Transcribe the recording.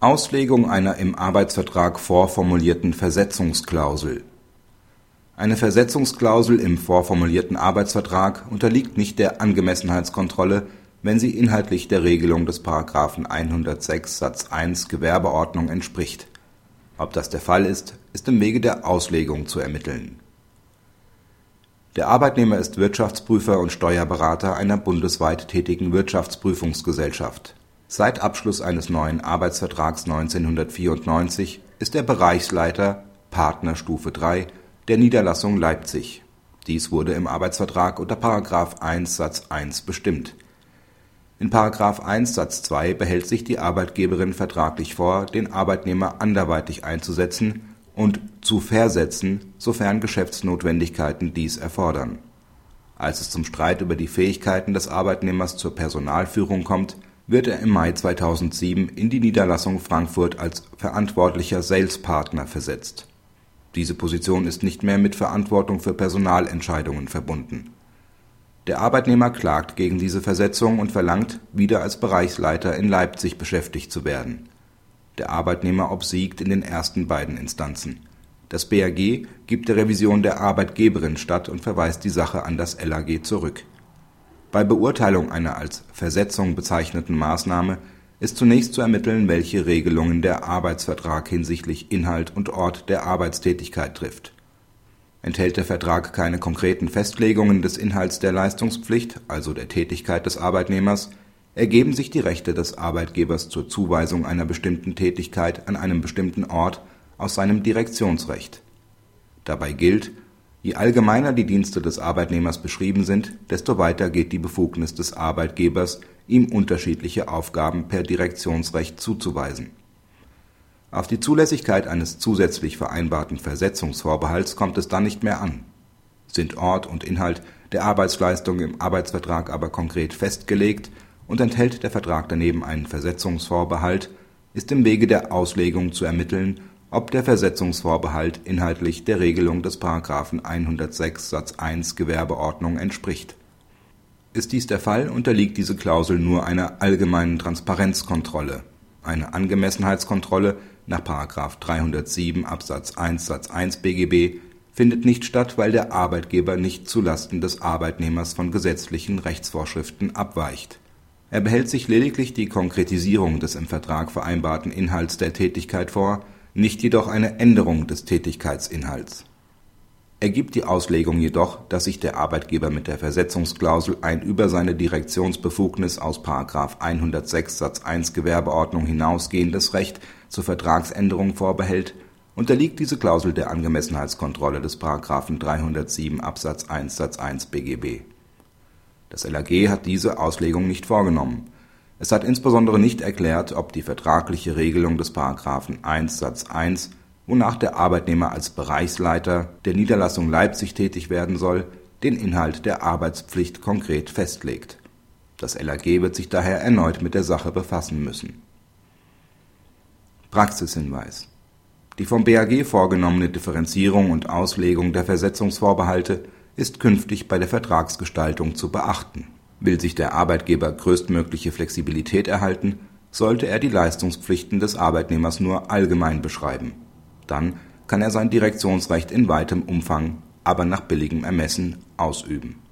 Auslegung einer im Arbeitsvertrag vorformulierten Versetzungsklausel Eine Versetzungsklausel im vorformulierten Arbeitsvertrag unterliegt nicht der Angemessenheitskontrolle, wenn sie inhaltlich der Regelung des § 106 Satz 1 Gewerbeordnung entspricht. Ob das der Fall ist, ist im Wege der Auslegung zu ermitteln. Der Arbeitnehmer ist Wirtschaftsprüfer und Steuerberater einer bundesweit tätigen Wirtschaftsprüfungsgesellschaft Seit Abschluss eines neuen Arbeitsvertrags 1994 ist er Bereichsleiter (Partner Stufe 3) der Niederlassung Leipzig. Dies wurde im Arbeitsvertrag unter § 1 Satz 1 bestimmt. In § 1 Satz 2 behält sich die Arbeitgeberin vertraglich vor, den Arbeitnehmer anderweitig einzusetzen und zu versetzen, sofern Geschäftsnotwendigkeiten dies erfordern. Als es zum Streit über die Fähigkeiten des Arbeitnehmers zur Personalführung kommt wird er im Mai 2007 in die Niederlassung Frankfurt als verantwortlicher Sales-Partner versetzt. Diese Position ist nicht mehr mit Verantwortung für Personalentscheidungen verbunden. Der Arbeitnehmer klagt gegen diese Versetzung und verlangt, wieder als Bereichsleiter in Leipzig beschäftigt zu werden. Der Arbeitnehmer obsiegt in den ersten beiden Instanzen. Das BAG gibt der Revision der Arbeitgeberin statt und verweist die Sache an das LAG zurück bei Beurteilung einer als Versetzung bezeichneten Maßnahme ist zunächst zu ermitteln, welche Regelungen der Arbeitsvertrag hinsichtlich Inhalt und Ort der Arbeitstätigkeit trifft. Enthält der Vertrag keine konkreten Festlegungen des Inhalts der Leistungspflicht, also der Tätigkeit des Arbeitnehmers, ergeben sich die Rechte des Arbeitgebers zur Zuweisung einer bestimmten Tätigkeit an einem bestimmten Ort aus seinem Direktionsrecht. Dabei gilt Je allgemeiner die Dienste des Arbeitnehmers beschrieben sind, desto weiter geht die Befugnis des Arbeitgebers, ihm unterschiedliche Aufgaben per Direktionsrecht zuzuweisen. Auf die Zulässigkeit eines zusätzlich vereinbarten Versetzungsvorbehalts kommt es dann nicht mehr an. Sind Ort und Inhalt der Arbeitsleistung im Arbeitsvertrag aber konkret festgelegt und enthält der Vertrag daneben einen Versetzungsvorbehalt, ist im Wege der Auslegung zu ermitteln ob der Versetzungsvorbehalt inhaltlich der Regelung des § 106 Satz 1 Gewerbeordnung entspricht. Ist dies der Fall, unterliegt diese Klausel nur einer allgemeinen Transparenzkontrolle. Eine Angemessenheitskontrolle nach § 307 Absatz 1 Satz 1 BGB findet nicht statt, weil der Arbeitgeber nicht zulasten des Arbeitnehmers von gesetzlichen Rechtsvorschriften abweicht. Er behält sich lediglich die Konkretisierung des im Vertrag vereinbarten Inhalts der Tätigkeit vor nicht jedoch eine Änderung des Tätigkeitsinhalts. Ergibt die Auslegung jedoch, dass sich der Arbeitgeber mit der Versetzungsklausel ein über seine Direktionsbefugnis aus § 106 Satz 1 Gewerbeordnung hinausgehendes Recht zur Vertragsänderung vorbehält, unterliegt diese Klausel der Angemessenheitskontrolle des § 307 Absatz 1 Satz 1 BGB. Das LAG hat diese Auslegung nicht vorgenommen es hat insbesondere nicht erklärt, ob die vertragliche Regelung des § 1 Satz 1, wonach der Arbeitnehmer als Bereichsleiter der Niederlassung Leipzig tätig werden soll, den Inhalt der Arbeitspflicht konkret festlegt. Das LAG wird sich daher erneut mit der Sache befassen müssen. Praxishinweis Die vom BAG vorgenommene Differenzierung und Auslegung der Versetzungsvorbehalte ist künftig bei der Vertragsgestaltung zu beachten Will sich der Arbeitgeber größtmögliche Flexibilität erhalten, sollte er die Leistungspflichten des Arbeitnehmers nur allgemein beschreiben. Dann kann er sein Direktionsrecht in weitem Umfang, aber nach billigem Ermessen ausüben